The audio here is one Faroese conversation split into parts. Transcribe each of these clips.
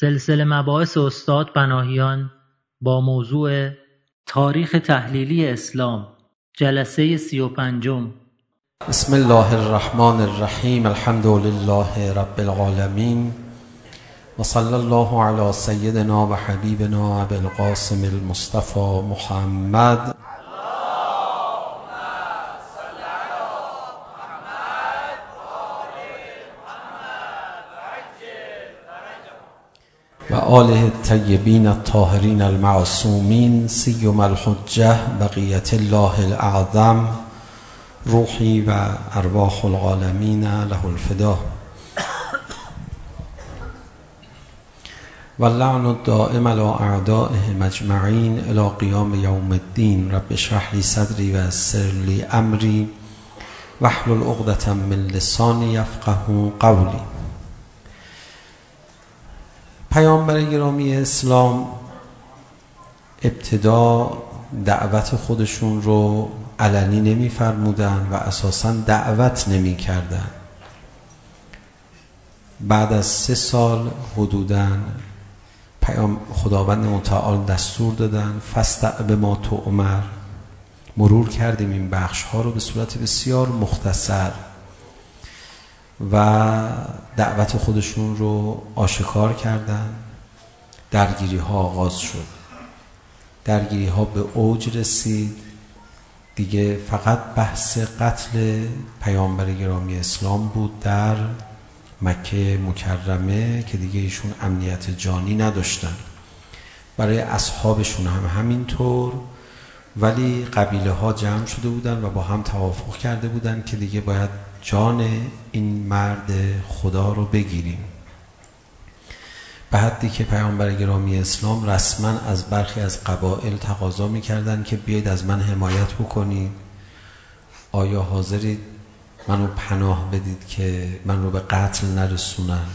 سلسله مباحث استاد بناهیان با موضوع تاریخ تحلیلی اسلام جلسه سی و پنجم. بسم الله الرحمن الرحیم الحمد لله رب العالمین و صلی الله علی سیدنا و حبیبنا ابو القاسم المصطفى محمد. و آله الطیبین الطاهرین المعصومین سیوم الحجه بقیت الله الاعظم روحی و ارواح العالمین له الفدا واللعن الدائم على اعدائه مجمعين الى قيام يوم الدين رب اشرح لي صدري ويسر لي امري واحلل عقدة من لساني يفقه قولي. پیامبر گرامی اسلام ابتدا دعوت خودشون رو علنی نمی فرمودن و اساسا دعوت نمی کردن. بعد از سه سال حدوداً پیام خداوند متعال دستور دادن فستع به ما تو عمر. مرور کردیم این بخش ها رو به صورت بسیار مختصر. و دعوت خودشون رو آشکار کردن درگیری ها آغاز شد درگیری ها به اوج رسید دیگه فقط بحث قتل پیامبر گرامی اسلام بود در مکه مکرمه که دیگه ایشون امنیت جانی نداشتن برای اصحابشون هم همینطور ولی قبیله ها جمع شده بودن و با هم توافق کرده بودن که دیگه باید جان این مرد خدا رو بگیریم. به حدی که پیامبر گرامی اسلام رسما از برخی از قبایل تقاضا میکردن که بیاید از من حمایت بکنید. آیا حاضرید منو پناه بدید که من رو به قتل نرسونن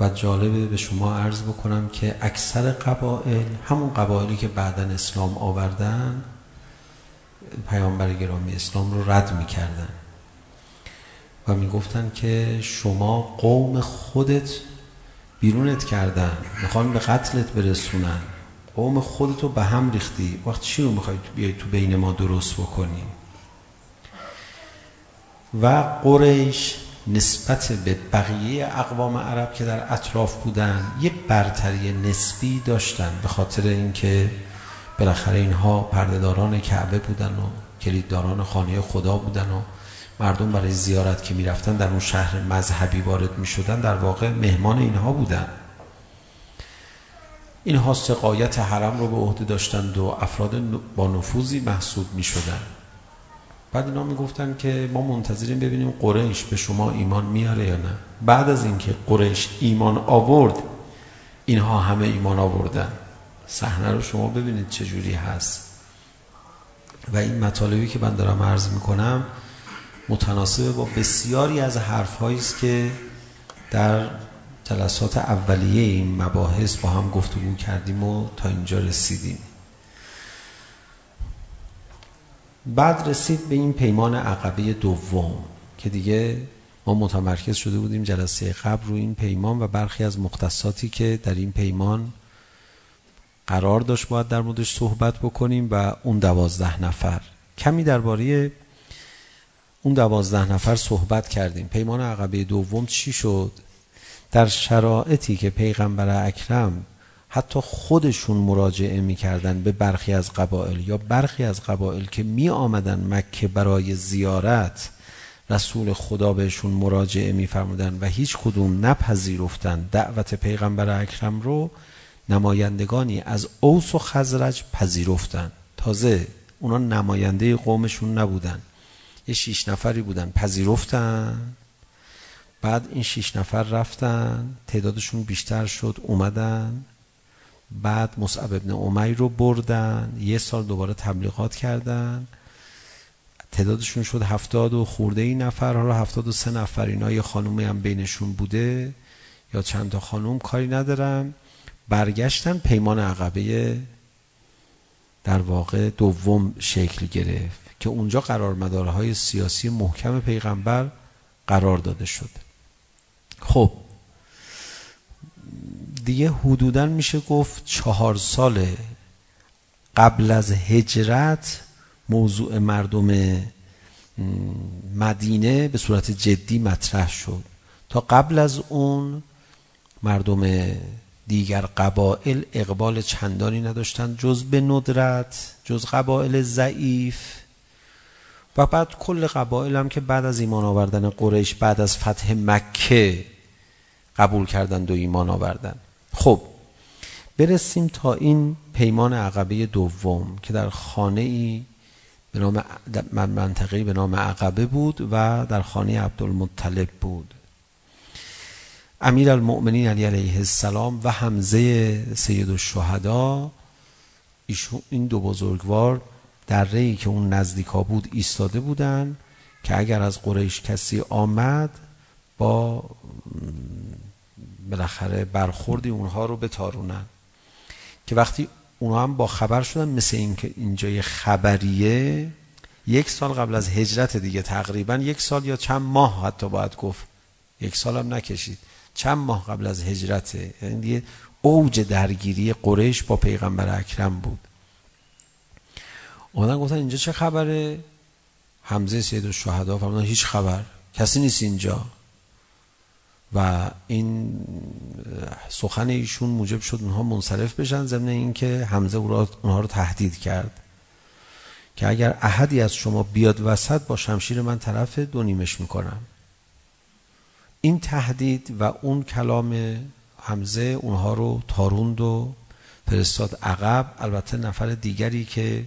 و جالبه به شما عرض بکنم که اکثر قبایل همون قبایلی که بعدا اسلام آوردن پیامبر گرامی اسلام رو رد میکردن. و میگفتن که شما قوم خودت بیرونت کردن میخوان به قتلت برسونن. قوم خودتو به هم ریختی. وقت چی رو میخوای بیای تو بین ما درست بکنی و قریش نسبت به بقیه اقوام عرب که در اطراف بودن یه برتری نسبی داشتن به خاطر اینکه بالاخره اینها پردهداران کعبه بودن و کلیدداران خانه خدا بودن و مردم برای زیارت که میرفتن در اون شهر مذهبی وارد میشدن در واقع مهمان اینها بودن. اینها سقایت حرم رو به عهده داشتند و افراد با نفوذی محسوب میشدن. بعد اینا میگفتن که ما منتظریم ببینیم قریش به شما ایمان میاره یا نه. بعد از اینکه قریش ایمان آورد اینها همه ایمان آوردن. صحنه رو شما ببینید چه جوری هست. و این مطالبی که من دارم عرض میکنم متناسب با بسیاری از حرفهایی است که در جلسات اولیه این مباحث با هم گفتگو کردیم و تا اینجا رسیدیم. بعد رسید به این پیمان عقبه دوم که دیگه ما متمرکز شده بودیم جلسه قبل رو این پیمان و برخی از مختصاتی که در این پیمان قرار داشت باید در موردش صحبت بکنیم و اون دوازده نفر. کمی درباره اون دوازده نفر صحبت کردیم. پیمان عقبه دوم چی شد؟ در شرایطی که پیغمبر اکرم حتی خودشون مراجعه میکردن به برخی از قبائل یا برخی از قبائل که می آمدن مکه برای زیارت رسول خدا بهشون مراجعه میفرمودن و هیچ کدوم نپذیرفتن دعوت پیغمبر اکرم رو نمایندگانی از اوس و خزرج پذیرفتن. تازه اونا نماینده قومشون نبودن. یه شیش نفری بودن پذیرفتن. بعد این شیش نفر رفتن تعدادشون بیشتر شد اومدن. بعد مصعب ابن امی رو بردن یه سال دوباره تبلیغات کردن. تعدادشون شد هفتاد و خورده این نفر حالا هفتاد و سه نفر اینا یه خانومی هم بینشون بوده. یا چند تا خانوم کاری ندارم برگشتن پیمان عقبه در واقع دوم شکل گرفت. که اونجا قرار مدارهای سیاسی محکم پیغمبر قرار داده شد خب دیگه حدودا میشه گفت چهار سال قبل از هجرت موضوع مردم مدینه به صورت جدی مطرح شد تا قبل از اون مردم دیگر قبائل اقبال چندانی نداشتند جز به ندرت جز قبائل ضعیف و بعد کل قبائل هم که بعد از ایمان آوردن قریش بعد از فتح مکه قبول کردند و ایمان آوردن. خب برسیم تا این پیمان عقبه دوم که در خانه ای به نام منطقه به نام عقبه بود و در خانه عبدالمطلب بود. امیر المؤمنین علی علیه السلام و حمزه سید الشهدا ایشون این دو بزرگوار دره ای که اون نزدیکا بود ایستاده بودن که اگر از قریش کسی آمد با بالاخره برخوردی اونها رو بتارونن. که وقتی اونها هم با خبر شدن مثل این که اینجا یه خبریه یک سال قبل از هجرت دیگه تقریبا یک سال یا چند ماه حتی باید گفت. یک سال هم نکشید. چند ماه قبل از هجرت. یعنی اوج درگیری قریش با پیغمبر اکرم بود. اونا گفتن اینجا چه خبره حمزه سید الشهدا فرمودن هیچ خبر کسی نیست اینجا و این سخن ایشون موجب شد اونها منصرف بشن ضمن اینکه حمزه او را اونها رو تهدید کرد که اگر احدی از شما بیاد وسط با شمشیر من طرف دو نیمش میکنم این تهدید و اون کلام حمزه اونها رو تاروند و فرستاد عقب البته نفر دیگری که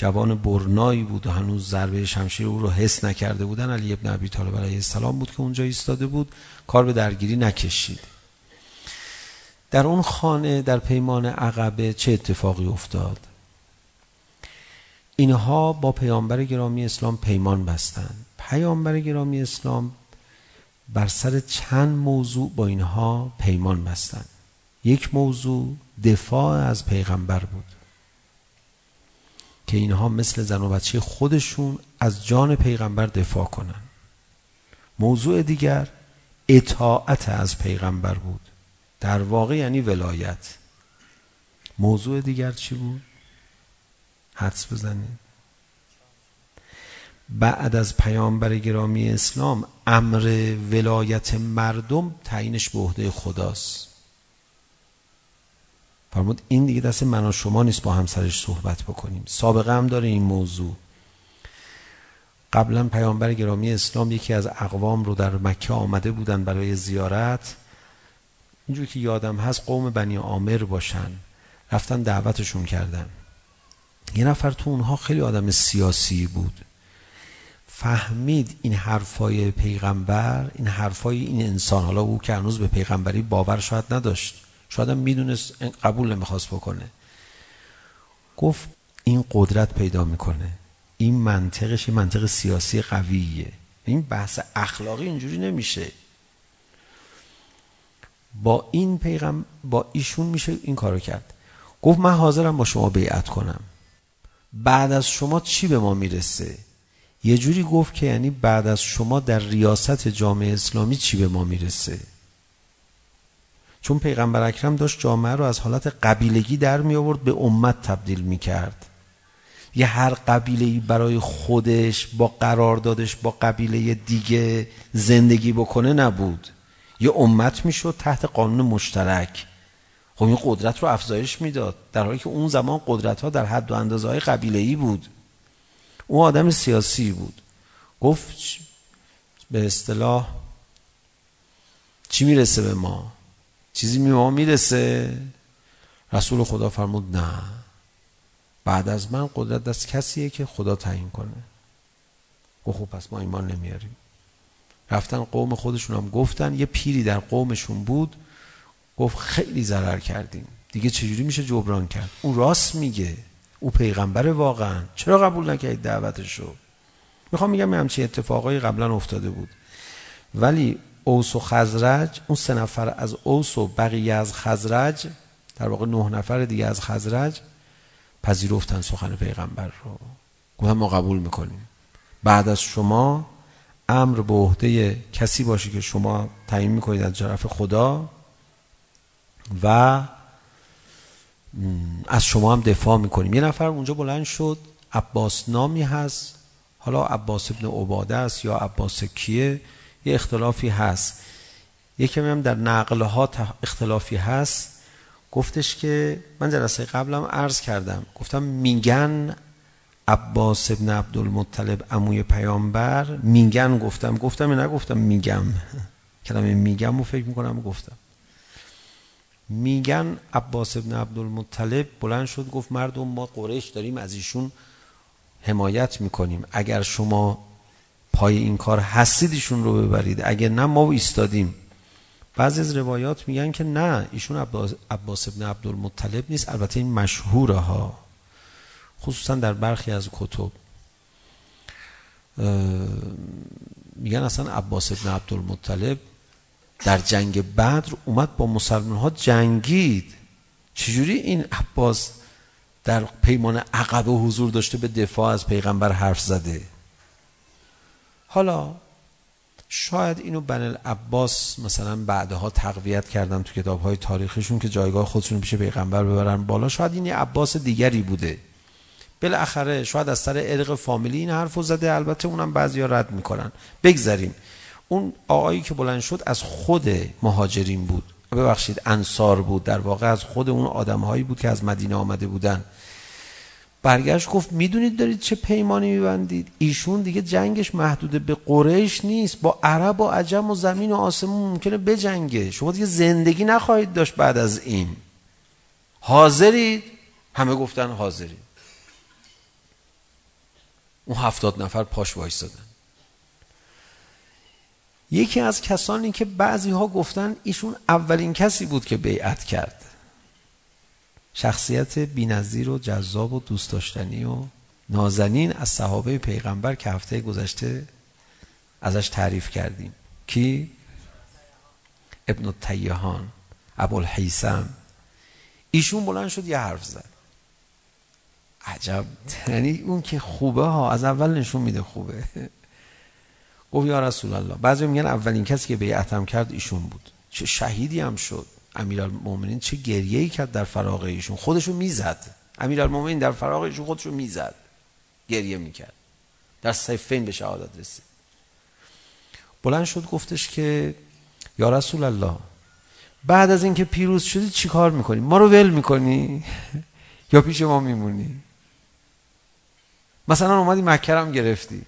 جوان برنایی بود و هنوز ضربه شمشیر او رو حس نکرده بودن علی ابن ابی طالب علیه السلام بود که اونجا ایستاده بود. کار به درگیری نکشید. در اون خانه در پیمان عقبه چه اتفاقی افتاد؟ اینها با پیامبر گرامی اسلام پیمان بستند پیامبر گرامی اسلام بر سر چند موضوع با اینها پیمان بستند یک موضوع دفاع از پیغمبر بود. که اینها مثل زن و بچه خودشون از جان پیغمبر دفاع کنن. موضوع دیگر اطاعت از پیغمبر بود. در واقع یعنی ولایت. موضوع دیگر چی بود؟ حدس بزنید. بعد از پیامبر گرامی اسلام امر ولایت مردم تعیینش به عهده خداست. فرمود این دیگه دست من و شما نیست با همسرش صحبت بکنیم. سابقه هم داره این موضوع. قبلا پیامبر گرامی اسلام یکی از اقوام رو در مکه آمده بودن برای زیارت. اینجور که یادم هست قوم بنی عامر باشن. رفتن دعوتشون کردن. یه نفر تو اونها خیلی آدم سیاسی بود. فهمید این حرفای پیغمبر این حرفای این انسان. حالا او که هنوز به پیغمبری باور شاید نداشت. شاید هم میدونست قبول نمیخواست بکنه. گفت این قدرت پیدا میکنه. این منطقش این منطق سیاسی قویه. این بحث اخلاقی اینجوری نمیشه. با این پیغم با ایشون میشه این کارو کرد. گفت من حاضرم با شما بیعت کنم. بعد از شما چی به ما میرسه؟ یه جوری گفت که یعنی بعد از شما در ریاست جامعه اسلامی چی به ما میرسه؟ چون پیغمبر اکرم داشت جامعه رو از حالت قبیلگی در می آورد به امت تبدیل می کرد. یه هر قبیله برای خودش با قرار دادش با قبیله دیگه زندگی بکنه نبود. یه امت میشد تحت قانون مشترک. خب این قدرت رو افزایش میداد در حالی که اون زمان قدرت ها در حد و اندازه های قبیله ای بود. او آدم سیاسی بود. گفت به اصطلاح چی میرسه به ما؟ چیزی می ما میرسه. رسول خدا فرمود نه. بعد از من قدرت دست کسیه که خدا تعیین کنه. گفت خب پس ما ایمان نمیاریم. رفتن قوم خودشون هم گفتن. یه پیری در قومشون بود. گفت خیلی ضرر کردیم. دیگه چجوری میشه جبران کرد؟ اون راست میگه. او پیغمبر واقعا. چرا قبول نکردید دعوتش رو میخوام میگم همچین اتفاقایی قبلا افتاده بود. ولی اوس و خزرج اون سه نفر از اوس و بقیه از خزرج در واقع نه نفر دیگه از خزرج پذیرفتن سخن پیغمبر رو گفتن ما قبول میکنیم بعد از شما امر به عهده کسی باشه که شما تعیین میکنید از طرف خدا و از شما هم دفاع میکنیم یه نفر اونجا بلند شد عباس نامی هست حالا عباس ابن عباده است یا عباس کیه یه اختلافی هست. یکی هم در نقل ها اختلافی هست. گفتش که من جلسه قبلم عرض کردم. گفتم میگن عباس ابن عبدالمطلب عموی پیامبر میگن گفتم. گفتم نگفتم میگم. کلمه میگم و فکر میکنم گفتم. میگن عباس ابن عبدالمطلب بلند شد گفت مردم ما قریش داریم از ایشون حمایت میکنیم. اگر شما پای این کار هستیدشون رو ببرید. اگه نه ما ایستادیم. بعضی از روایات میگن که نه ایشون عباس, عباس ابن عبدالمطلب نیست. البته این مشهوره ها خصوصا در برخی از کتب. میگن اصلا عباس ابن عبدالمطلب در جنگ بدر اومد با مسلمان ها جنگید. چجوری این عباس در پیمان عقبه حضور داشته به دفاع از پیغمبر حرف زده؟ حالا شاید اینو بن العباس مثلا بعدها تقویت کردن تو کتاب های تاریخشون که جایگاه خودشون پیش پیغمبر ببرن بالا شاید این عباس دیگری بوده. بالاخره شاید از سر ارق فامیلی این حرفو زده البته اونم بعضیا رد میکنن. بگذریم اون آقایی که بلند شد از خود مهاجرین بود. ببخشید انصار بود در واقع از خود اون آدمهایی بود که از مدینه آمده بودن. برگشت گفت میدونید دارید چه پیمانی میبندید؟ ایشون دیگه جنگش محدود به قریش نیست با عرب و عجم و زمین و آسمون ممکنه بجنگه. شما دیگه زندگی نخواهید داشت بعد از این. حاضرید؟ همه گفتن حاضرید اون هفتاد نفر پاش وایستادن. یکی از کسانی که بعضی ها گفتن ایشون اولین کسی بود که بیعت کرد. شخصیت بی‌نظیر و جذاب و دوست داشتنی و نازنین از صحابه پیغمبر که هفته گذشته ازش تعریف کردیم. کی؟ ابن التیهان ابوالحیسم ایشون بلند شد یه حرف زد. عجب. یعنی اون که خوبه ها از اول نشون میده خوبه. گفت یا رسول الله. بعضی میگن اولین کسی که بیعتم کرد ایشون بود. چه شهیدی هم شد. امیرالمومنین چه گریه‌ای کرد در فراغ ایشون خودشو میزد. امیرالمومنین در فراغ ایشون خودشو میزد. گریه میکرد. در صفین به شهادت رسید. بلند شد گفتش که یا رسول الله بعد از اینکه پیروز شدی چیکار میکنی؟ ما رو ول میکنی؟ یا پیش ما میمونی؟ مثلا اومدی مکه گرفتی.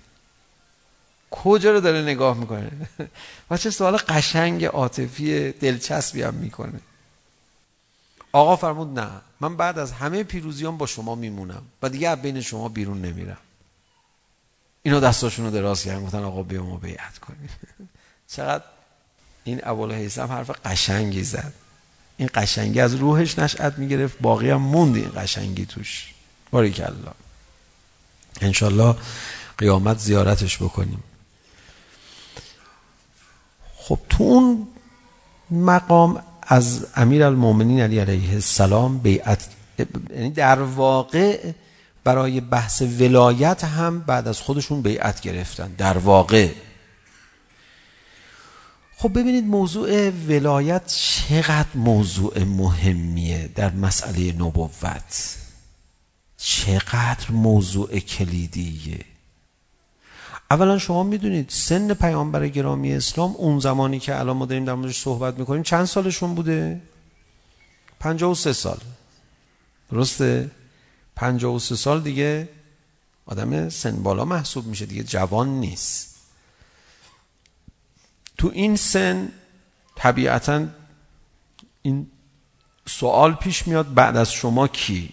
کجا رو داره نگاه میکنه؟ و چه سوال قشنگ عاطفی دلچسبی هم میکنه. آقا فرمود نه من بعد از همه پیروزیان با شما میمونم و دیگه از بین شما بیرون نمیرم. اینا دستاشونو دراز کردن گفتن آقا بیا ما بیعت کنیم. چقدر این ابوالهیثم حرف قشنگی زد. این قشنگی از روحش نشأت میگرفت باقی هم موند این قشنگی توش. باریک الله ان قیامت زیارتش بکنیم. خب تو اون مقام از امیر المومنین علی علیه السلام بیعت یعنی در واقع برای بحث ولایت هم بعد از خودشون بیعت گرفتن. در واقع. خب ببینید موضوع ولایت چقدر موضوع مهمیه در مسئله نبوت. چقدر موضوع کلیدیه. اولا شما میدونید سن پیامبر گرامی اسلام اون زمانی که الان ما داریم در موردش صحبت میکنیم چند سالشون بوده؟ 53 سال. درسته؟ 53 سال دیگه آدم سن بالا محسوب میشه دیگه جوان نیست. تو این سن طبیعتا این سوال پیش میاد بعد از شما کی؟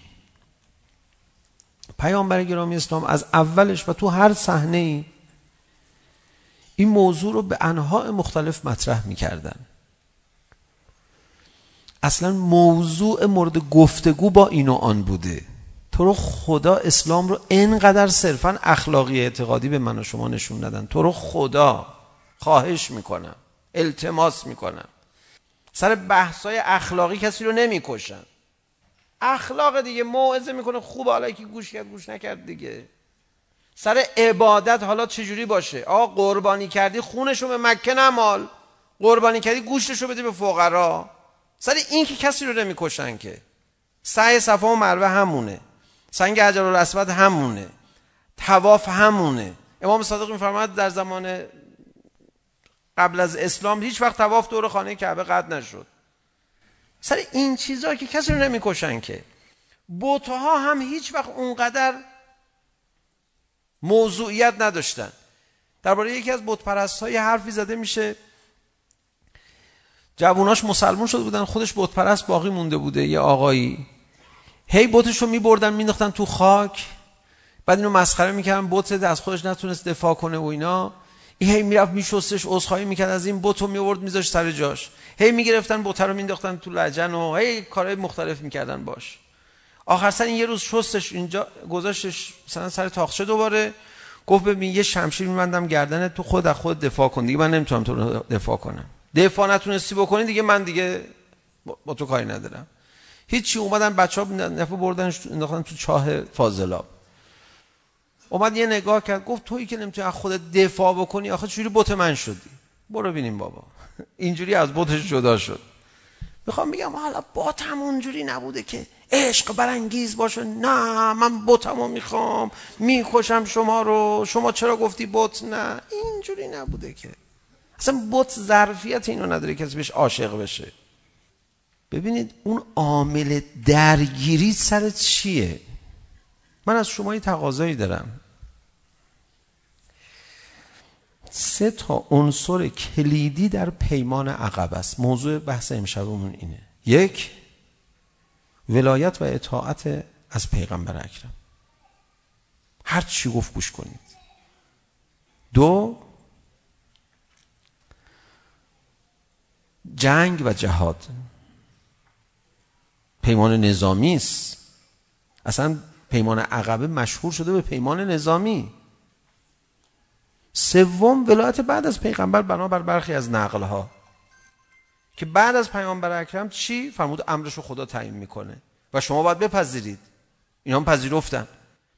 پیامبر گرامی اسلام از اولش و تو هر صحنه ای این موضوع رو به انواع مختلف مطرح می‌کردن. اصلا موضوع مورد گفتگو با این و آن بوده. تو رو خدا اسلام رو انقدر صرفا اخلاقی اعتقادی به من و شما نشون ندن تو رو خدا خواهش میکنم التماس میکنم. سر بحثای اخلاقی کسی رو نمیکشن اخلاق دیگه موعظه میکنه خوب حالا که گوش کرد گوش نکرد دیگه. سر عبادت حالا چه جوری باشه؟ آقا قربانی کردی خونش رو به مکه نمال. قربانی کردی گوشتشو بده به فقرا. سر این که کسی رو نمیکشن که. سعی صفا و مروه همونه. سنگ حجر الاسود همونه. طواف همونه. امام صادق میفرماد در زمان قبل از اسلام هیچ وقت طواف دور خانه کعبه قد نشد. سر این چیزا که کسی رو نمیکشن که. بوتها هم هیچ وقت اونقدر موضوعیت نداشتن. درباره یکی از بت پرستای حرفی زده میشه. جووناش مسلمان شده بودن خودش بت پرست باقی مونده بوده یه آقایی. هی بتشو رو میبردن مینداختن تو خاک. بعد اینو مسخره میکردن بت از خودش نتونست دفاع کنه و اینا. این هی میرفت میشستش عذرخواهی میکرد از این بتو میورد میذاشت سر جاش. هی میگرفتن بت رو مینداختن تو لجن و هی کارهای مختلف میکردن باش. آخر سر این یه روز شستش اینجا گذاشتش مثلا سر تاخچه دوباره؟ گفت ببین یه شمشیر میبندم گردنت تو خود از خود دفاع کن. دیگه من نمیتونم تو رو دفاع کنم. دفاع نتونستی بکنی دیگه من دیگه با تو کاری ندارم. هیچی اومدن بچه ها نفع بردن انداختن تو چاه فاضلاب. اومد یه نگاه کرد گفت تویی که نمیتونی از خودت دفاع بکنی؟ آخه چجوری بوت من شدی؟ برو ببینیم بابا. اینجوری از بوتش جدا شد. میخوام بگم حالا بوت هم اونجوری نبوده که عشق برانگیز باشه. نه من بوتمو میخوام. میکشم شما رو. شما چرا گفتی بوت؟ نه اینجوری نبوده که. اصلا بوت ظرفیت اینو نداره کسی بهش عاشق بشه. ببینید اون عامل درگیری سر چیه؟ من از شما یه تقاضایی دارم. سه تا عنصر کلیدی در پیمان عقب است. موضوع بحث امشبمون اینه. یک ولایت و اطاعت از پیغمبر اکرم. هر چی گفت گوش کنید. دو جنگ و جهاد. پیمان نظامی است. اصلا پیمان عقبه مشهور شده به پیمان نظامی. سوم ولایت بعد از پیغمبر بنابر برخی از نقل ها که بعد از پیامبر اکرم چی فرمود؟ امرش رو خدا تعیین میکنه. و شما باید بپذیرید. اینا هم پذیرفتن.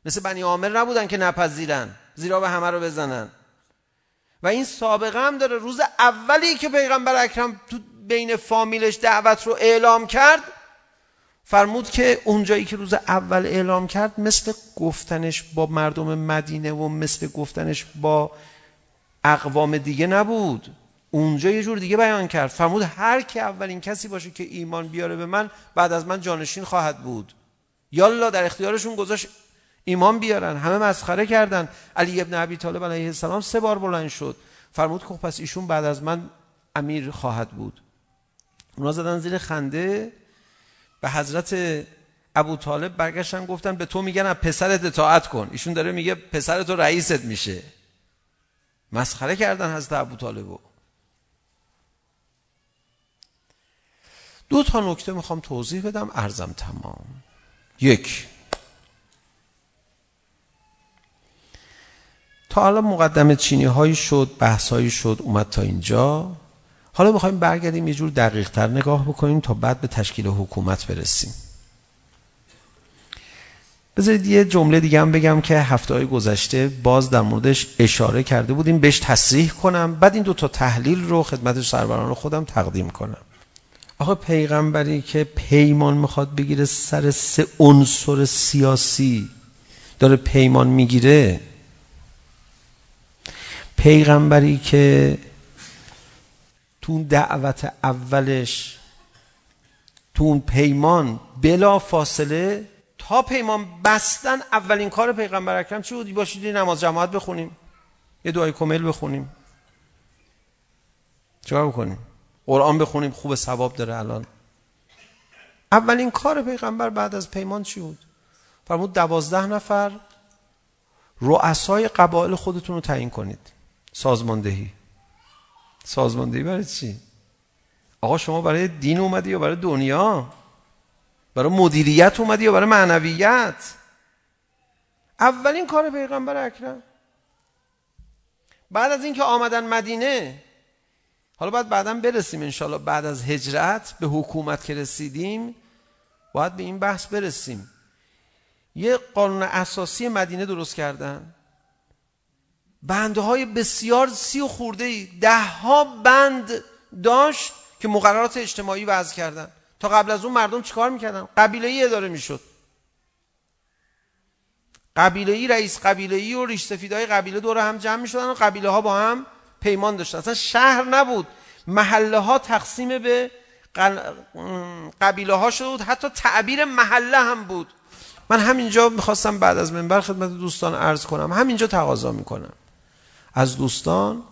مثل بنی عامر نبودن که نپذیرن. زیرا به همه رو بزنن. و این سابقه هم داره روز اولی که پیغمبر اکرم تو بین فامیلش دعوت رو اعلام کرد فرمود که اونجایی که روز اول اعلام کرد مثل گفتنش با مردم مدینه و مثل گفتنش با اقوام دیگه نبود. اونجا یه جور دیگه بیان کرد. فرمود هر که اولین کسی باشه که ایمان بیاره به من بعد از من جانشین خواهد بود. یالا در اختیارشون گذاشت ایمان بیارن. همه مسخره کردن. علی ابن ابی طالب علیه السلام سه بار بلند شد. فرمود که پس ایشون بعد از من امیر خواهد بود. اونا زدن زیر خنده. به حضرت ابو طالب برگشتن گفتن به تو میگن از پسرت اطاعت کن. ایشون داره میگه پسرت رئیست میشه. مسخره کردن حضرت ابو طالبو. دو تا نکته میخوام توضیح بدم ارزم تمام. یک. تا حالا مقدمه چینی هایی شد بحث هایی شد اومد تا اینجا. حالا میخوایم برگردیم یه جور دقیق تر نگاه بکنیم تا بعد به تشکیل حکومت برسیم. بذارید یه جمله دیگه هم بگم که هفته های گذشته باز در موردش اشاره کرده بودیم. بهش تصریح کنم بعد این دو تا تحلیل رو خدمت سروران رو خودم تقدیم کنم. آقا پیغمبری که پیمان میخواد بگیره سر سه عنصر سیاسی. داره پیمان میگیره. پیغمبری که تو دعوت اولش تو اون پیمان بلا فاصله تا پیمان بستن اولین کار پیغمبر اکرم چی بود؟ باشید نماز جماعت بخونیم. یه دعای کامل بخونیم. چه بکنیم؟ قرآن بخونیم خوب ثواب داره الان اولین کار پیغمبر بعد از پیمان چی بود فرمود دوازده نفر رؤسای قبایل خودتون رو تعیین کنید سازماندهی سازماندهی برای چی آقا شما برای دین اومدی یا برای دنیا برای مدیریت اومدی یا برای معنویت اولین کار پیغمبر اکرم بعد از اینکه آمدن مدینه حالا باید بعدا برسیم انشالله بعد از هجرت به حکومت که رسیدیم باید به این بحث برسیم. یه قانون اساسی مدینه درست کردن. بنده های بسیار سی و خورده ای ده ها بند داشت که مقررات اجتماعی وضع کردن. تا قبل از اون مردم چیکار میکردن؟ قبیله ای اداره میشد. قبیله ای رئیس قبیله ای و ریش سفیدای قبیله دور هم جمع میشدن و قبیله ها با هم پیمان داشتن اصلا شهر نبود. محله ها تقسیم به قبیله ها شده بود. حتی تعبیر محله هم بود. من همینجا میخواستم بعد از منبر خدمت دوستان عرض کنم. همینجا تقاضا میکنم. از دوستان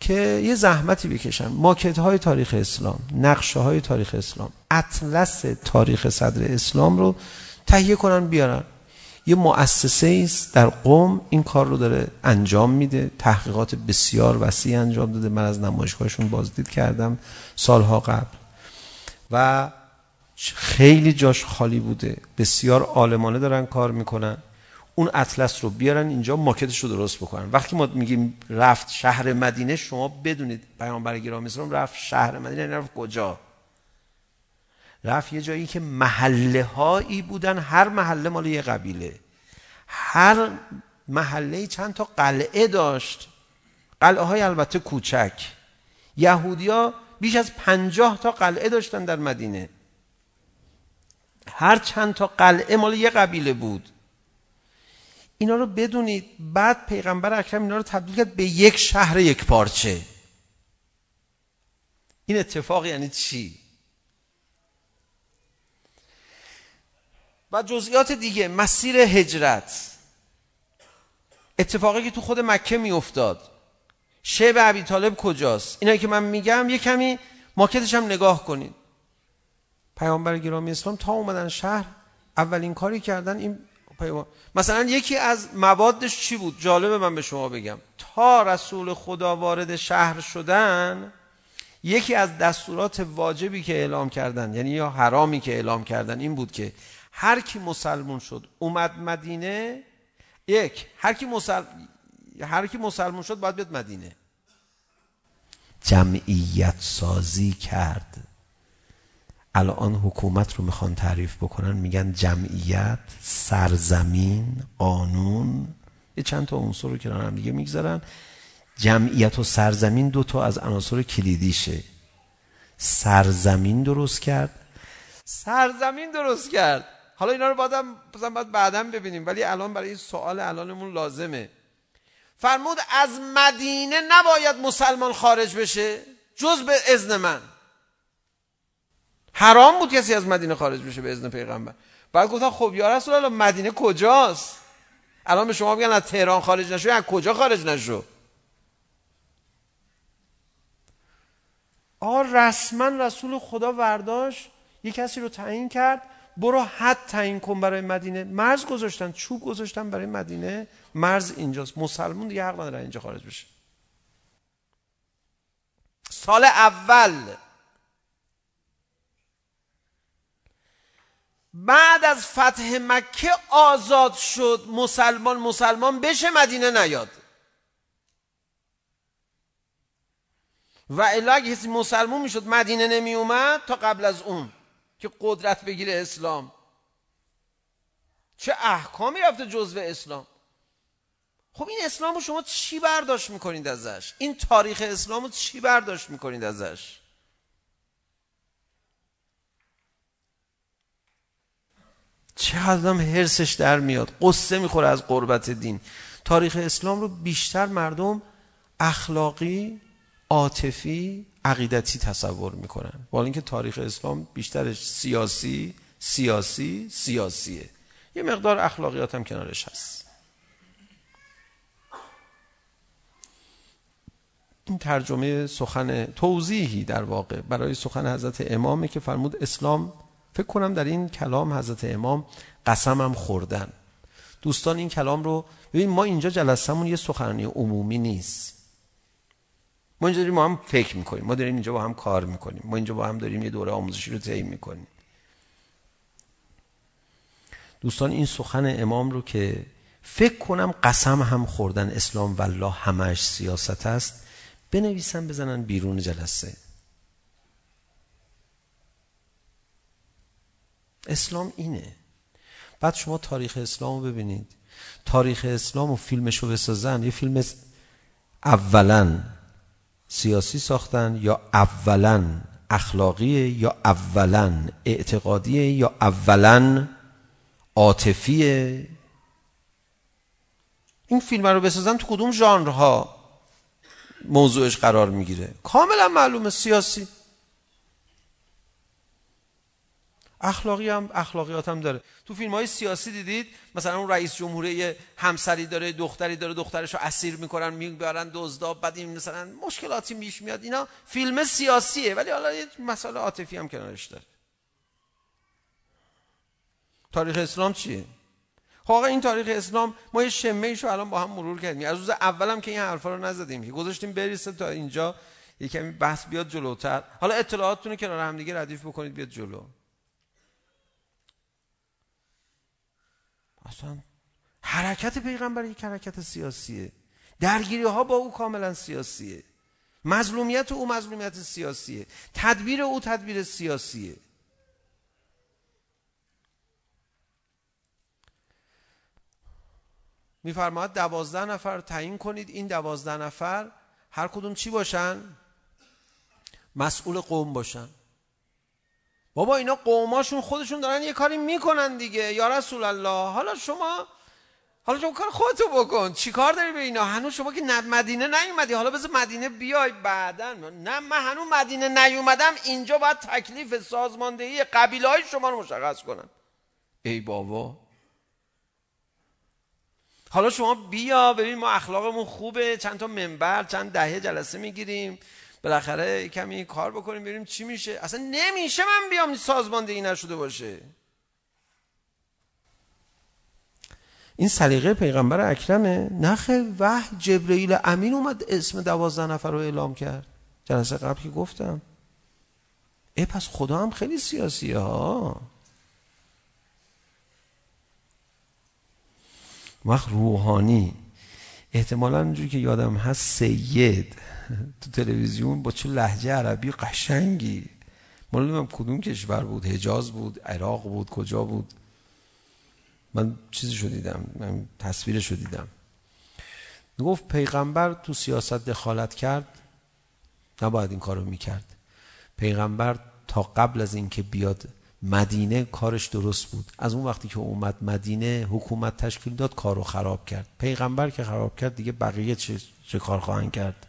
که یه زحمتی بکشن. ماکت های تاریخ اسلام نقشه های تاریخ اسلام اطلس تاریخ صدر اسلام رو تهیه کنن بیارن. یه مؤسسه است در قوم این کار رو داره انجام میده تحقیقات بسیار وسیع انجام داده من از نمایشگاهشون بازدید کردم سالها قبل و خیلی جاش خالی بوده بسیار عالمانه دارن کار میکنن اون اطلس رو بیارن اینجا ماکتش رو درست بکنن وقتی ما میگیم رفت شهر مدینه شما بدونید پیامبر گرامی اسلام رفت شهر مدینه یعنی رفت کجا رفت یه جایی که محله هایی بودن هر محله مال یه قبیله. هر محله چند تا قلعه داشت. قلعه های البته کوچک. یهودیا بیش از پنجاه تا قلعه داشتن در مدینه. هر چند تا قلعه مال یه قبیله بود. اینا رو بدونید بعد پیغمبر اکرم اینا رو تبدیل کرد به یک شهر یک پارچه. این اتفاق یعنی چی؟ و جزئیات دیگه مسیر هجرت. اتفاقی که تو خود مکه میافتاد. شعب عبی طالب کجاست؟ اینایی که من میگم یه کمی ماکتش هم نگاه کنید پیامبر گرامی اسلام تا اومدن شهر اولین کاری کردن این پیام مثلا یکی از موادش چی بود؟ جالبه من به شما بگم. تا رسول خدا وارد شهر شدن یکی از دستورات واجبی که اعلام کردن یعنی یا حرامی که اعلام کردن این بود که هر کی مسلمون شد اومد مدینه یک هر کی مسل... هر کی مسلمون شد باید بیاد مدینه جمعیت سازی کرد الان حکومت رو میخوان تعریف بکنن میگن جمعیت سرزمین قانون یه چند تا عنصر رو کنار هم دیگه میگذارن جمعیت و سرزمین دو تا از عناصر کلیدیشه سرزمین درست کرد سرزمین درست کرد حالا اینا رو بعدم بعد بعدا ببینیم ولی الان برای این سوال الانمون لازمه. فرمود از مدینه نباید مسلمان خارج بشه؟ جز به اذن من. حرام بود کسی از مدینه خارج بشه به اذن پیغمبر. بعد گفتن خب یا رسول الله مدینه کجاست؟ الان به شما میگن از تهران خارج نشو از کجا خارج نشو؟ آ رسما رسول خدا ورداش یک کسی رو تعیین کرد. برو حد تعیین کن برای مدینه. مرز گذاشتن چوب گذاشتن برای مدینه. مرز اینجاست. مسلمون دیگه حق نداره اینجا خارج بشه. سال اول. بعد از فتح مکه آزاد شد. مسلمان مسلمان بشه مدینه نیاد. و الا اگه کسی مسلمون میشد مدینه نمی اومد تا قبل از اون. که قدرت بگیره اسلام چه احکامی رفته جزو اسلام خب این اسلام رو شما چی برداشت میکنید ازش این تاریخ اسلام رو چی برداشت میکنید ازش چه آدم هرسش در میاد قصه میخوره از قربت دین تاریخ اسلام رو بیشتر مردم اخلاقی عاطفی عقیدتی تصور میکنن. ولی اینکه تاریخ اسلام بیشترش سیاسی سیاسی سیاسیه. یه مقدار اخلاقیات هم کنارش هست. این ترجمه سخن توضیحی در واقع برای سخن حضرت امامه که فرمود اسلام فکر کنم در این کلام حضرت امام قسمم خوردن. دوستان این کلام رو ببین ما اینجا جلسمون یه سخنرانی عمومی نیست. ما داریم هم فکر میکنیم ما داریم اینجا با هم کار میکنیم ما اینجا با هم داریم یه دوره آموزشی رو طی میکنیم دوستان این سخن امام رو که فکر کنم قسم هم خوردن اسلام والله همش سیاست است بنویسن بزنن بیرون جلسه اسلام اینه بعد شما تاریخ اسلام رو ببینید تاریخ اسلام و فیلمش رو بسازن یه فیلم اولا سیاسی ساختن یا اولا اخلاقی یا اولا اعتقادی یا اولا عاطفی. این فیلم رو بسازن تو کدوم ژانرها؟ موضوعش قرار میگیره. کاملا معلومه سیاسی. اخلاقی هم اخلاقیات هم داره تو فیلم های سیاسی دیدید؟ مثلا اون رئیس جمهوری همسری داره دختری داره دخترشو اسیر میکنن میبرن دزدا بعد این مثلا مشکلاتی میش میاد. اینا فیلم سیاسیه ولی حالا یه مسئله عاطفی هم کنارش داره. تاریخ اسلام چیه؟ واقعا این تاریخ اسلام ما یه شمه ایشو الان با هم مرور کردیم. از روز اولم که این حرفا رو نزدیم که گذاشتیم بریسه تا اینجا یه کمی بحث بیاد جلوتر. حالا اطلاعاتتون رو کنار هم دیگه ردیف بکنید بیاد جلو. اصلا حرکت پیغمبر یک حرکت سیاسیه درگیری ها با او کاملا سیاسیه مظلومیت او مظلومیت سیاسیه تدبیر او تدبیر سیاسیه میفرماد دوازده نفر تعیین کنید این دوازده نفر هر کدوم چی باشن؟ مسئول قوم باشن بابا اینا قوماشون خودشون دارن یه کاری میکنن دیگه. یا رسول الله حالا شما حالا شما کار خودتو بکن. چی کار داری به اینا؟ هنوز شما که مدینه نیومدی. حالا بذار مدینه بیای بعدا. نه من هنوز مدینه نیومدم. اینجا باید تکلیف سازماندهی قبیله های شما رو مشخص کنم. ای بابا. حالا شما بیا ببین ما اخلاقمون خوبه. چند تا منبر چند دهه جلسه میگیریم. بالاخره کمی کار بکنیم ببینیم چی میشه؟ اصلا نمیشه من بیام سازماندهی نشده باشه. این سلیقه پیغمبر اکرمه. نخه وح جبرئیل امین اومد اسم دوازده نفر رو اعلام کرد. جلسه قبل که گفتم. ای پس خدا هم خیلی سیاسی ها. وقت روحانی. احتمالا اونجوری که یادم هست سید تو تلویزیون با چه لحجه عربی قشنگی معلومم کدوم کشور بود حجاز بود عراق بود کجا بود من چیزی شو دیدم من تصویرش رو دیدم گفت پیغمبر تو سیاست دخالت کرد نباید این کارو میکرد پیغمبر تا قبل از اینکه بیاد مدینه کارش درست بود. از اون وقتی که اومد مدینه حکومت تشکیل داد کارو خراب کرد. پیغمبر که خراب کرد دیگه بقیه چه, چه کار خواهند کرد؟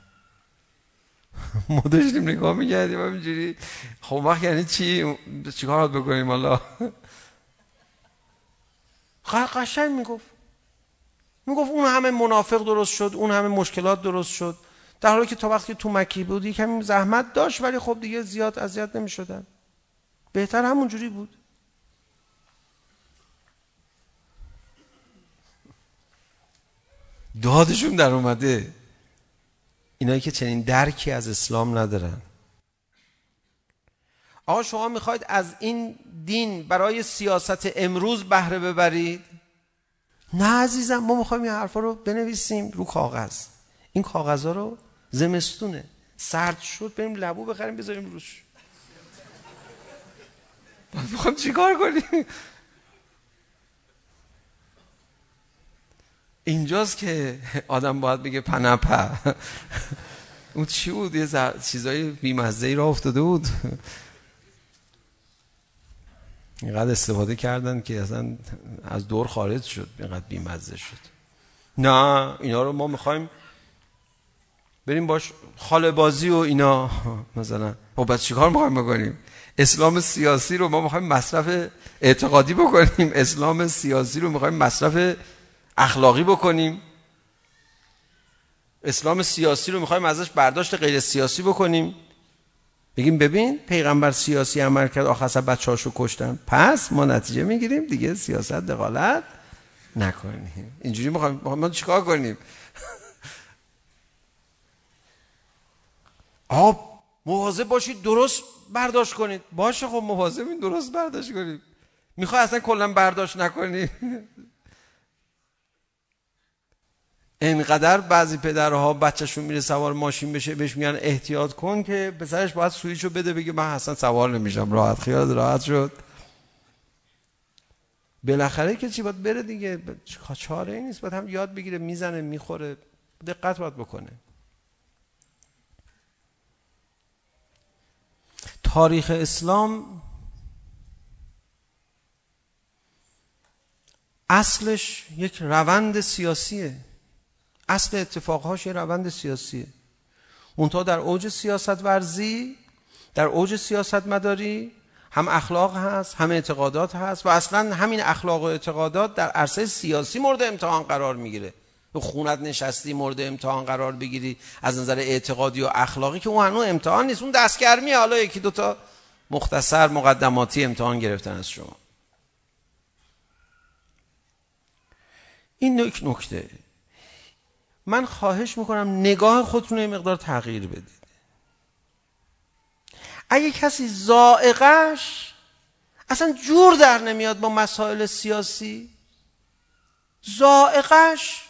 ما داشتیم نگاه می‌کردیم همینجوری. خب وقت یعنی چی؟ چی چیکار بکنیم حالا؟ قشنگ میگفت. میگفت اون همه منافق درست شد اون همه مشکلات درست شد. در حالی که تا وقتی تو مکی بود یکم زحمت داشت ولی خب دیگه زیاد اذیت نمیشدن. بهتر همون جوری بود. دادشون در اومده. اینایی که چنین درکی از اسلام ندارن. آقا شما میخواید از این دین برای سیاست امروز بهره ببرید؟ نه عزیزم ما میخوایم این حرفا رو بنویسیم رو کاغذ. این کاغذا رو زمستونه. سرد شد بریم لبو بخریم بذاریم روش. چیکار کنیم اینجاست که آدم باید بگه پنپا اون چی بود یه زر... چیزای بیمزه ای را افتاده بود اینقدر استفاده کردن که اصلا از دور خارج شد اینقدر بیمزه شد نه اینا رو ما میخوایم بریم باش خاله بازی و اینا مثلا خب بس چیکار میخوایم بکنیم اسلام سیاسی رو ما میخوایم مصرف اعتقادی بکنیم. اسلام سیاسی رو میخوایم مصرف اخلاقی بکنیم. اسلام سیاسی رو میخوایم ازش برداشت غیر سیاسی بکنیم. بگیم ببین پیغمبر سیاسی عمل کرد آخر سر بچه‌هاشو کشتن. پس ما نتیجه میگیریم دیگه سیاست دخالت نکنیم. اینجوری میخوایم ما چیکار کنیم؟ آب مواظب باشید درست برداشت کنید. باشه خب مواظبین درست برداشت کنید. میخوای اصلا کلا برداشت نکنی. انقدر بعضی پدرها بچه‌شون میره سوار ماشین بشه بهش میگن احتیاط کن که پسرش باید سویچو بده بگه من اصلا سوار نمیشم. راحت خیال راحت شد. بالاخره که چی باید بره دیگه؟ چاره ای نیست. باید هم یاد بگیره میزنه میخوره. دقت باید بکنه. تاریخ اسلام اصلش یک روند سیاسیه اصل اتفاقهاش یه روند سیاسیه اونتا در اوج سیاست ورزی در اوج سیاست مداری هم اخلاق هست هم اعتقادات هست و اصلا همین اخلاق و اعتقادات در عرصه سیاسی مورد امتحان قرار میگیره خونت نشستی مورد امتحان قرار بگیری. از نظر اعتقادی و اخلاقی که اون هنوز امتحان نیست. اون دستگرمی حالا یکی دوتا مختصر مقدماتی امتحان گرفتن از شما. این یک نکته. من خواهش میکنم نگاه خودتون رو مقدار تغییر بدید. اگه کسی زائقش اصلا جور در نمیاد با مسائل سیاسی زائقش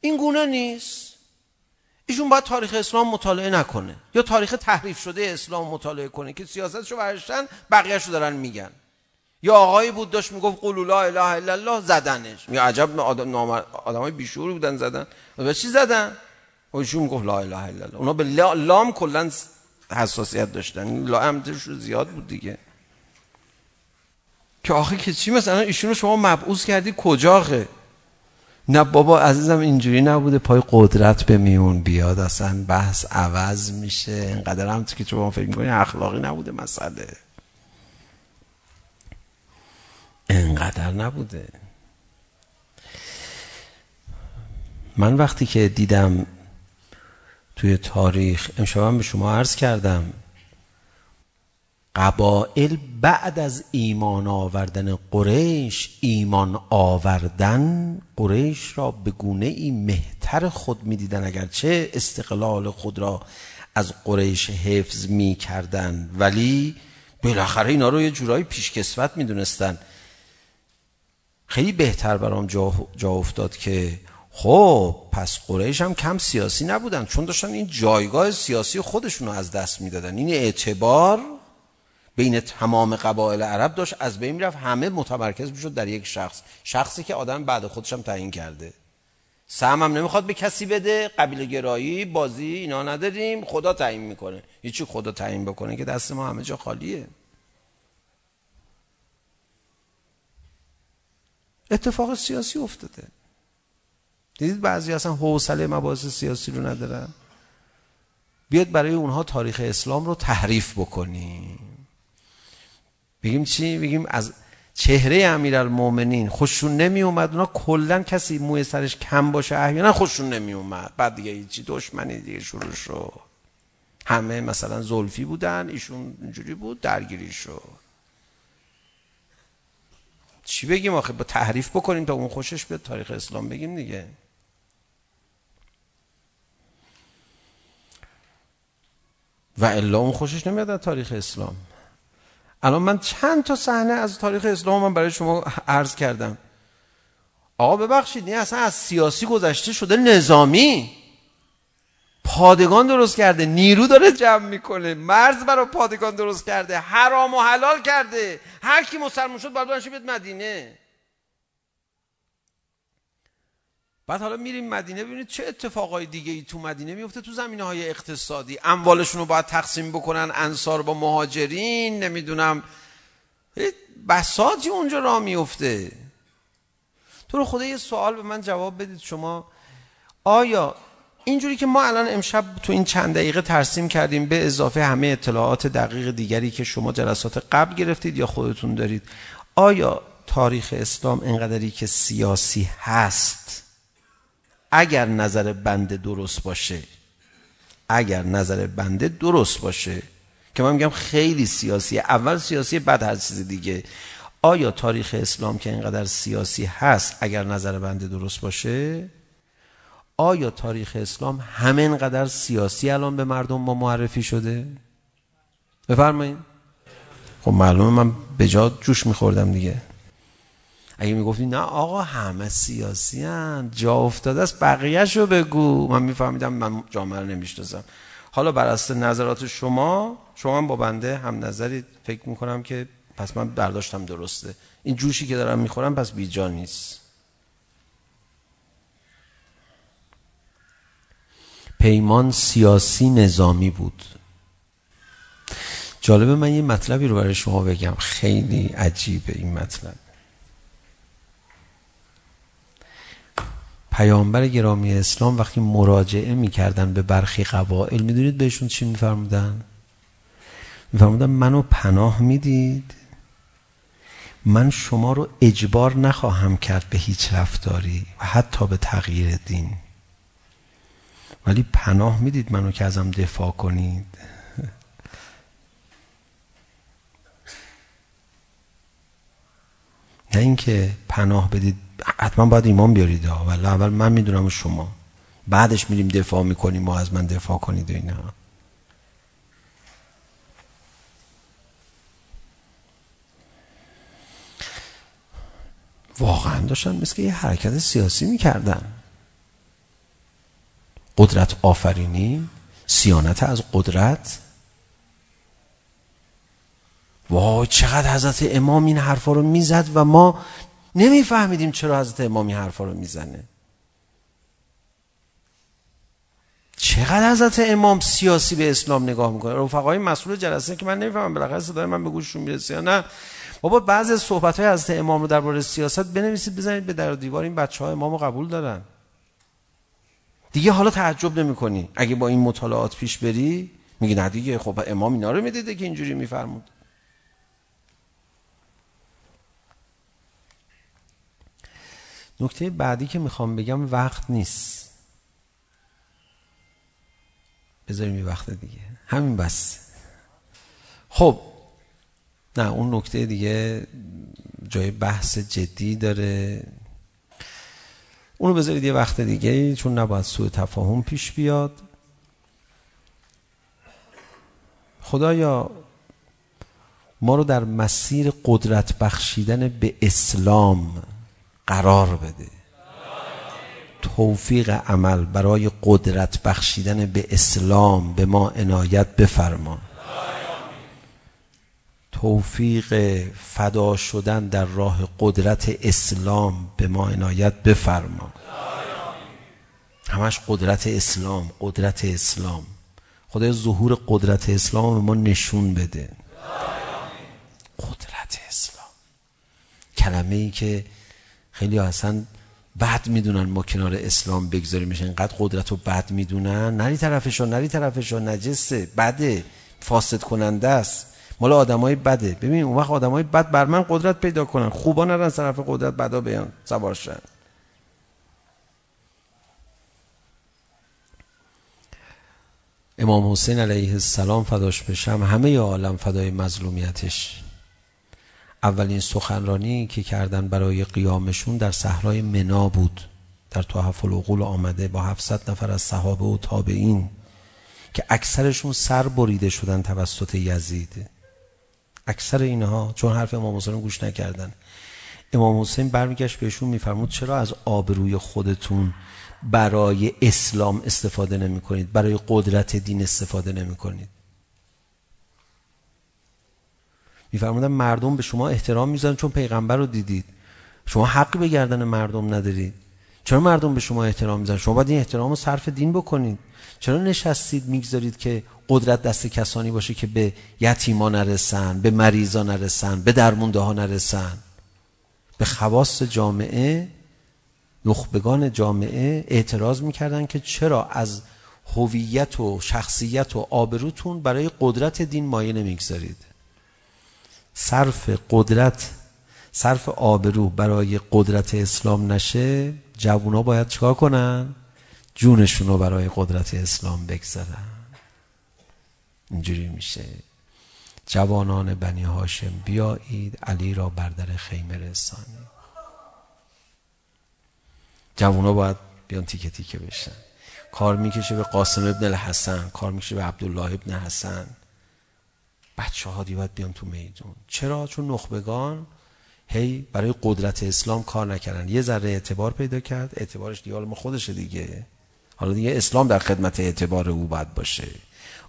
این گونه نیست ایشون باید تاریخ اسلام مطالعه نکنه یا تاریخ تحریف شده اسلام مطالعه کنه که سیاستشو برشتن بقیهشو دارن میگن یا آقایی بود داشت میگفت قول لا اله الا الله زدنش یا عجب آدم نامر... آدمای بیشعور بودن زدن و چی زدن و ایشون میگفت لا اله الا الله اونا به لا... لام کلا حساسیت داشتن لا امتش زیاد بود دیگه که آخه که چی مثلا ایشون رو شما مبعوث کردی کجاخه نه بابا عزیزم اینجوری نبوده پای قدرت به میون بیاد اصلا بحث عوض میشه اینقدر هم که شما فکر میکنی اخلاقی نبوده مسئله اینقدر نبوده من وقتی که دیدم توی تاریخ امشب به شما عرض کردم قبائل بعد از ایمان آوردن قریش ایمان آوردن قریش را به گونه ای مهتر خود می دیدن اگرچه استقلال خود را از قریش حفظ می کردن ولی بالاخره اینا رو یه جورایی پیشکسوت می دونستن خیلی بهتر برام جا, جا افتاد که خب پس قریش هم کم سیاسی نبودن چون داشتن این جایگاه سیاسی خودشون رو از دست میدادن این اعتبار بین تمام قبایل عرب داشت از بین میرفت همه متمرکز میشد در یک شخص. شخصی که آدم بعد خودش هم تعیین کرده. سهم هم نمیخواد به کسی بده قبیله گرایی بازی اینا نداریم خدا تعیین میکنه. هیچی خدا تعیین بکنه که دست ما همه جا خالیه. اتفاق سیاسی افتاده. دیدید بعضی اصلا حوصله مباحث سیاسی رو ندارن؟ بیاد برای اونها تاریخ اسلام رو تحریف بکنی بگیم چی؟ بگیم از چهره امیرالمومنین خوششون نمی اومد اونا کلا کسی موی سرش کم باشه احیانا خوششون نمی اومد بعد دیگه چی دشمنی دیگه شروع شد. همه مثلا زلفی بودن ایشون اینجوری بود درگیری شد. چی بگیم آخه؟ با تحریف بکنیم تا اون خوشش بیاد تاریخ اسلام بگیم دیگه. و الا اون خوشش نمیاد از تاریخ اسلام. الان من چند تا صحنه از تاریخ اسلام من برای شما عرض کردم آقا ببخشید این اصلا از سیاسی گذشته شده نظامی پادگان درست کرده نیرو داره جمع میکنه مرز برای پادگان درست کرده حرام و حلال کرده هر کی مسلمان شد باید بشه بیاد مدینه بعد حالا میریم مدینه ببینید چه اتفاقای دیگه ای تو مدینه میفته تو زمینه های اقتصادی. اموالشون رو باید تقسیم بکنن انصار با مهاجرین نمیدونم. بساجی اونجا راه میفته تو رو خدا یه سوال به من جواب بدید شما. آیا اینجوری که ما الان امشب تو این چند دقیقه ترسیم کردیم به اضافه همه اطلاعات دقیق دیگری که شما جلسات قبل گرفتید یا خودتون دارید آیا تاریخ اسلام اینقدری که سیاسی هست؟ اگر نظر بنده درست باشه اگر نظر بنده درست باشه که من میگم خیلی سیاسیه اول سیاسی بعد هر چیز دیگه. آیا تاریخ اسلام که اینقدر سیاسی هست اگر نظر بنده درست باشه؟ آیا تاریخ اسلام همه اینقدر سیاسی الان به مردم ما معرفی شده؟ بفرمایید. خب معلومه من به جا جوش میخوردم دیگه. اگه میگفتی نه آقا همه سیاسی هن جا افتاده است بقیه شو بگو من میفهمیدم من جامعه رو نمیشتازم حالا بر اساس نظرات شما شما هم با بنده هم نظری فکر میکنم که پس من برداشتم درسته این جوشی که دارم میخورم پس بی جا نیست پیمان سیاسی نظامی بود جالبه من یه مطلبی رو برای شما بگم خیلی عجیبه این مطلب پیامبر گرامی اسلام وقتی مراجعه میکردن به برخی قبائل میدونید بهشون چی میفرمودن؟ میفرمودن منو پناه میدید. من شما رو اجبار نخواهم کرد به هیچ رفتاری و حتی به تغییر دین. ولی پناه میدید منو که ازم دفاع کنید. نه اینکه پناه بدید حتما باید ایمان بیارید ها. ولی اول من میدونم شما. بعدش میریم دفاع میکنیم و از من دفاع کنید و اینا. واقعا داشتن مثل که یه حرکت سیاسی میکردن. قدرت آفرینی سیانت از قدرت. وای چقدر حضرت امام این حرفا رو میزد و ما نمیفهمیدیم چرا حضرت امام این حرفا رو میزنه. چقدر حضرت امام سیاسی به اسلام نگاه میکنه؟ رفقای مسئول جلسه که من نمیفهمم بالاخره صدای من به گوششون میرسه یا نه؟ بابا بعضی از صحبت های حضرت امام رو درباره سیاست بنویسید بزنید به در و دیوار. این بچه ها امام رو قبول دارن. دیگه حالا تعجب نمی کنی اگه با این مطالعات پیش بری میگی نه دیگه خب امام اینا رو میدیده که اینجوری میفرمود. نکته بعدی که میخوام بگم وقت نیست. بذاریم یه وقت دیگه. همین بس. خب نه اون نکته دیگه جای بحث جدی داره. اونو بذارید یه وقت دیگه چون نباید سوء تفاهم پیش بیاد. خدایا ما رو در مسیر قدرت بخشیدن به اسلام قرار بده. توفیق عمل برای قدرت بخشیدن به اسلام به ما عنایت بفرما. توفیق فدا شدن در راه قدرت اسلام به ما عنایت بفرما. همش قدرت اسلام قدرت اسلام. خدای ظهور قدرت اسلام به ما نشون بده. قدرت اسلام. کلمه ای که خیلی اصلا بد میدونن ما کنار اسلام بگذاریمش اینقدر قدرت رو بد میدونن. نری طرفشون نری طرفشون نجسه بده. فاسد کننده است. مال آدمای بده. ببین اون وقت آدمای بد بر من قدرت پیدا کنن. خوبا نرن طرف قدرت بدا بیان. سوار شن. امام حسین علیه السلام فداش بشم. همه عالم فدای مظلومیتش. اولین سخنرانی که کردن برای قیامشون در صحرای منا بود. در تحف العقول آمده با 700 نفر از صحابه و تابعین که اکثرشون سر بریده شدن توسط یزید. اکثر اینها چون حرف امام حسین گوش نکردن امام حسین برمیگشت بهشون میفرمود چرا از آبروی خودتون برای اسلام استفاده نمی کنید برای قدرت دین استفاده نمی کنید میفرمودن مردم به شما احترام میذارن چون پیغمبر رو دیدید. شما حقی به گردن مردم ندارید. چرا مردم به شما احترام میذارن؟ شما باید این احترام رو صرف دین بکنید. چرا نشستید میگذارید که قدرت دست کسانی باشه که به یتیما نرسن به مریضا نرسن به درمونده ها نرسن؟ به خواص جامعه نخبگان جامعه اعتراض میکردن که چرا از هویت و شخصیت و آبروتون برای قدرت دین مایه نمیگذارید. صرف قدرت صرف آبرو برای قدرت اسلام نشه جوونا باید چکار کنن جونشون رو برای قدرت اسلام بگذارن اینجوری میشه جوانان بنی هاشم بیایید علی را بر در خیمه رسانید جوونا باید بیان تیکه تیکه بشن کار میکشه به قاسم ابن الحسن کار میکشه به عبدالله ابن حسن بچه ها دیوید بیان تو میدون چرا؟ چون نخبگان هی برای قدرت اسلام کار نکردن. یه ذره اعتبار پیدا کرد. اعتبارش دیگه ما خودشه دیگه. حالا دیگه اسلام در خدمت اعتبار او باید باشه.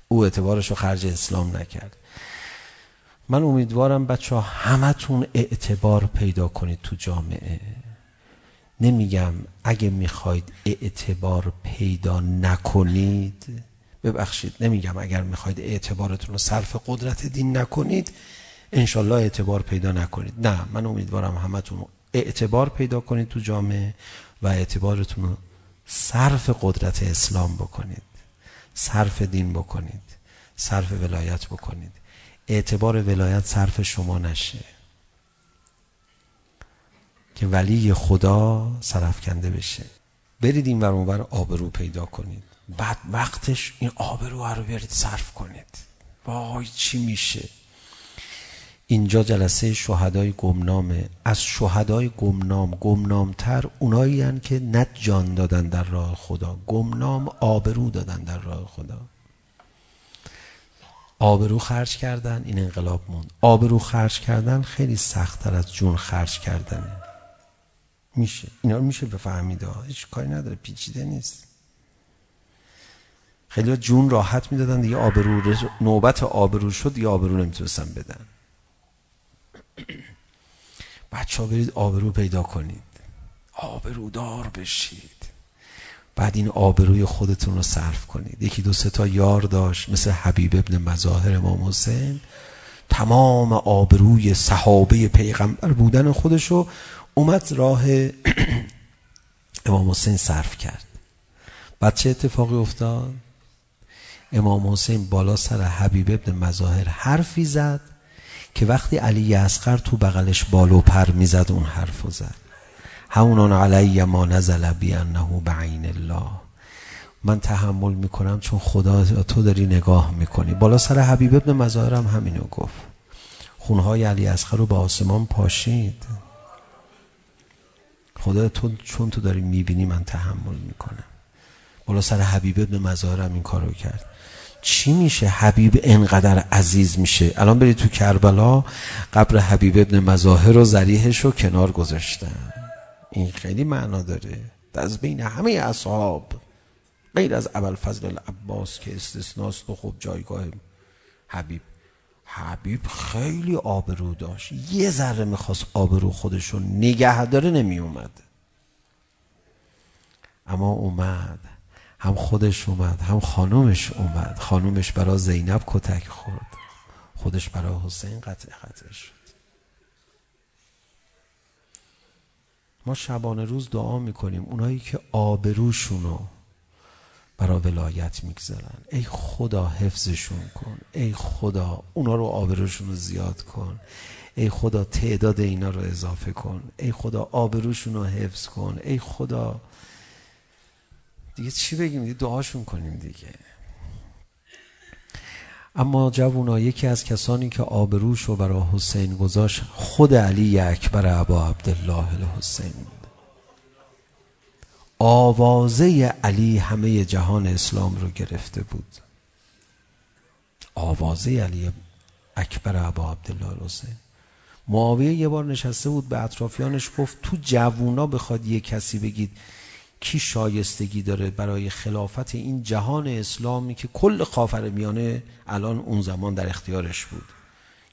او اعتبارش رو خرج اسلام نکرد. من امیدوارم بچه ها همتون اعتبار پیدا کنید تو جامعه. نمیگم اگه میخواید اعتبار پیدا نکنید ببخشید. نمیگم اگر میخواید اعتبارتون رو صرف قدرت دین نکنید انشالله اعتبار پیدا نکنید. نه من امیدوارم همتون اعتبار پیدا کنید تو جامعه و اعتبارتون رو صرف قدرت اسلام بکنید صرف دین بکنید صرف ولایت بکنید. اعتبار ولایت صرف شما نشه. که ولی خدا سرفکنده بشه. برید این ور آبرو پیدا کنید. بعد وقتش این آبرو رو برید صرف کنید وای چی میشه اینجا جلسه شهدای گمنامه از شهدای گمنام گمنامتر اونایی هن که نه جان دادن در راه خدا گمنام آبرو دادن در راه خدا آبرو خرج کردن این انقلاب موند آبرو خرج کردن خیلی سختتر از جون خرج کردنه میشه اینا رو میشه بفهمید هیچ کاری نداره پیچیده نیست خیلی جون راحت میدادن دیگه آبرو نوبت آبرو شد دیگه آبرو نمیتونستن بدن. بچه ها برید آبرو پیدا کنید. آبرودار بشید. بعد این آبروی خودتون رو صرف کنید. یکی دو سه تا یار داشت مثل حبیب ابن مظاهر امام حسین. تمام آبروی صحابه پیغمبر بودن خودشو اومد راه امام حسین صرف کرد. بعد چه اتفاقی افتاد. امام حسین بالا سر حبیب ابن مظاهر حرفی زد که وقتی علی اصغر تو بغلش بالو پر میزد اون حرفو زد. همونان علی ما نزل بی انه بعین الله. من تحمل میکنم چون خدا تو داری نگاه میکنی. بالا سر حبیب ابن مظاهر هم همینو گفت. خونهای علی اصغر رو به آسمان پاشید. خدا تو چون تو داری میبینی من تحمل میکنم. بالا سر حبیب ابن مظاهر هم این کارو کرد. چی میشه؟ حبیب انقدر عزیز میشه. الان برید تو کربلا قبر حبیب ابن مظاهر و زریحش رو کنار گذاشتن. این خیلی معنا داره. از بین همه اصحاب. غیر از اول فضل العباس که استثناست و خب جایگاه حبیب. حبیب خیلی آبرو داشت. یه ذره میخواست آبرو خودشون نگه داره نمی اومد اما اومد. هم خودش اومد هم خانومش اومد خانومش برا زینب کتک خورد خودش برا حسین قطع قطع شد ما شبانه روز دعا میکنیم اونایی که آبروشونو برا ولایت میگذارن ای خدا حفظشون کن ای خدا اونا رو آبروشون رو زیاد کن ای خدا تعداد اینا رو اضافه کن ای خدا آبروشون رو حفظ کن ای خدا دیگه چی بگیم دیگه دعاشون کنیم دیگه اما جوونا یکی از کسانی که آبروش رو برای حسین گذاشت خود علی اکبر ابا عبدالله الحسین بود آوازه علی همه جهان اسلام رو گرفته بود آوازه علی اکبر ابا عبدالله الحسین معاویه یه بار نشسته بود به اطرافیانش گفت تو جوونا بخواد یه کسی بگید کی شایستگی داره برای خلافت این جهان اسلامی که کل خافر میانه الان اون زمان در اختیارش بود.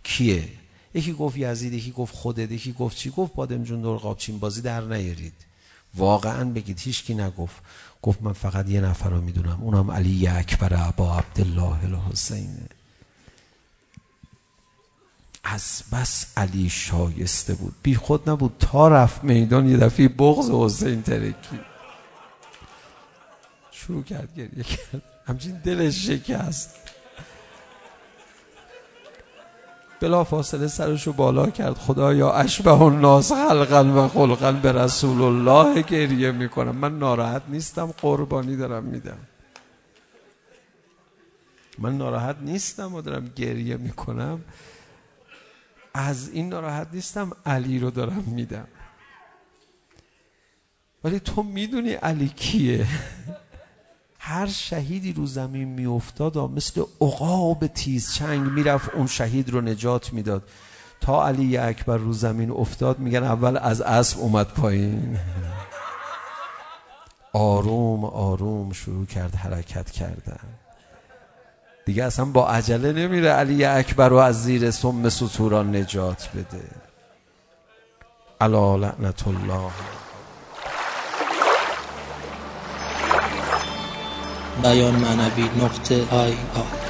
کیه؟ یکی گفت یزید یکی گفت خودت یکی گفت چی؟ گفت بادم جون دور قابچین بازی در نیارید. واقعا بگید هیچ کی نگفت. گفت من فقط یه نفر رو میدونم. اونم علی اکبر ابا عبدالله الحسین. از بس علی شایسته بود. بی خود نبود. تا رفت میدان یه دفعه بغض حسین ترکی. شروع کرد گریه کرد همچین دلش شکست بلا فاصله سرشو بالا کرد خدایا اشبه الناس خلقا و خلقا به رسول الله گریه میکنم من ناراحت نیستم قربانی دارم میدم من ناراحت نیستم و دارم گریه میکنم از این ناراحت نیستم علی رو دارم میدم ولی تو میدونی علی کیه هر شهیدی رو زمین میافتاد مثل عقاب می رفت اون شهید رو نجات میداد. تا علی اکبر رو زمین افتاد میگن اول از اسب اومد پایین. آروم آروم شروع کرد حرکت کردن. دیگه اصلا با عجله نمیره علی اکبر رو از زیر سم ستوران نجات بده. علا لعنت الله. بیان معنوی نقطه آی آی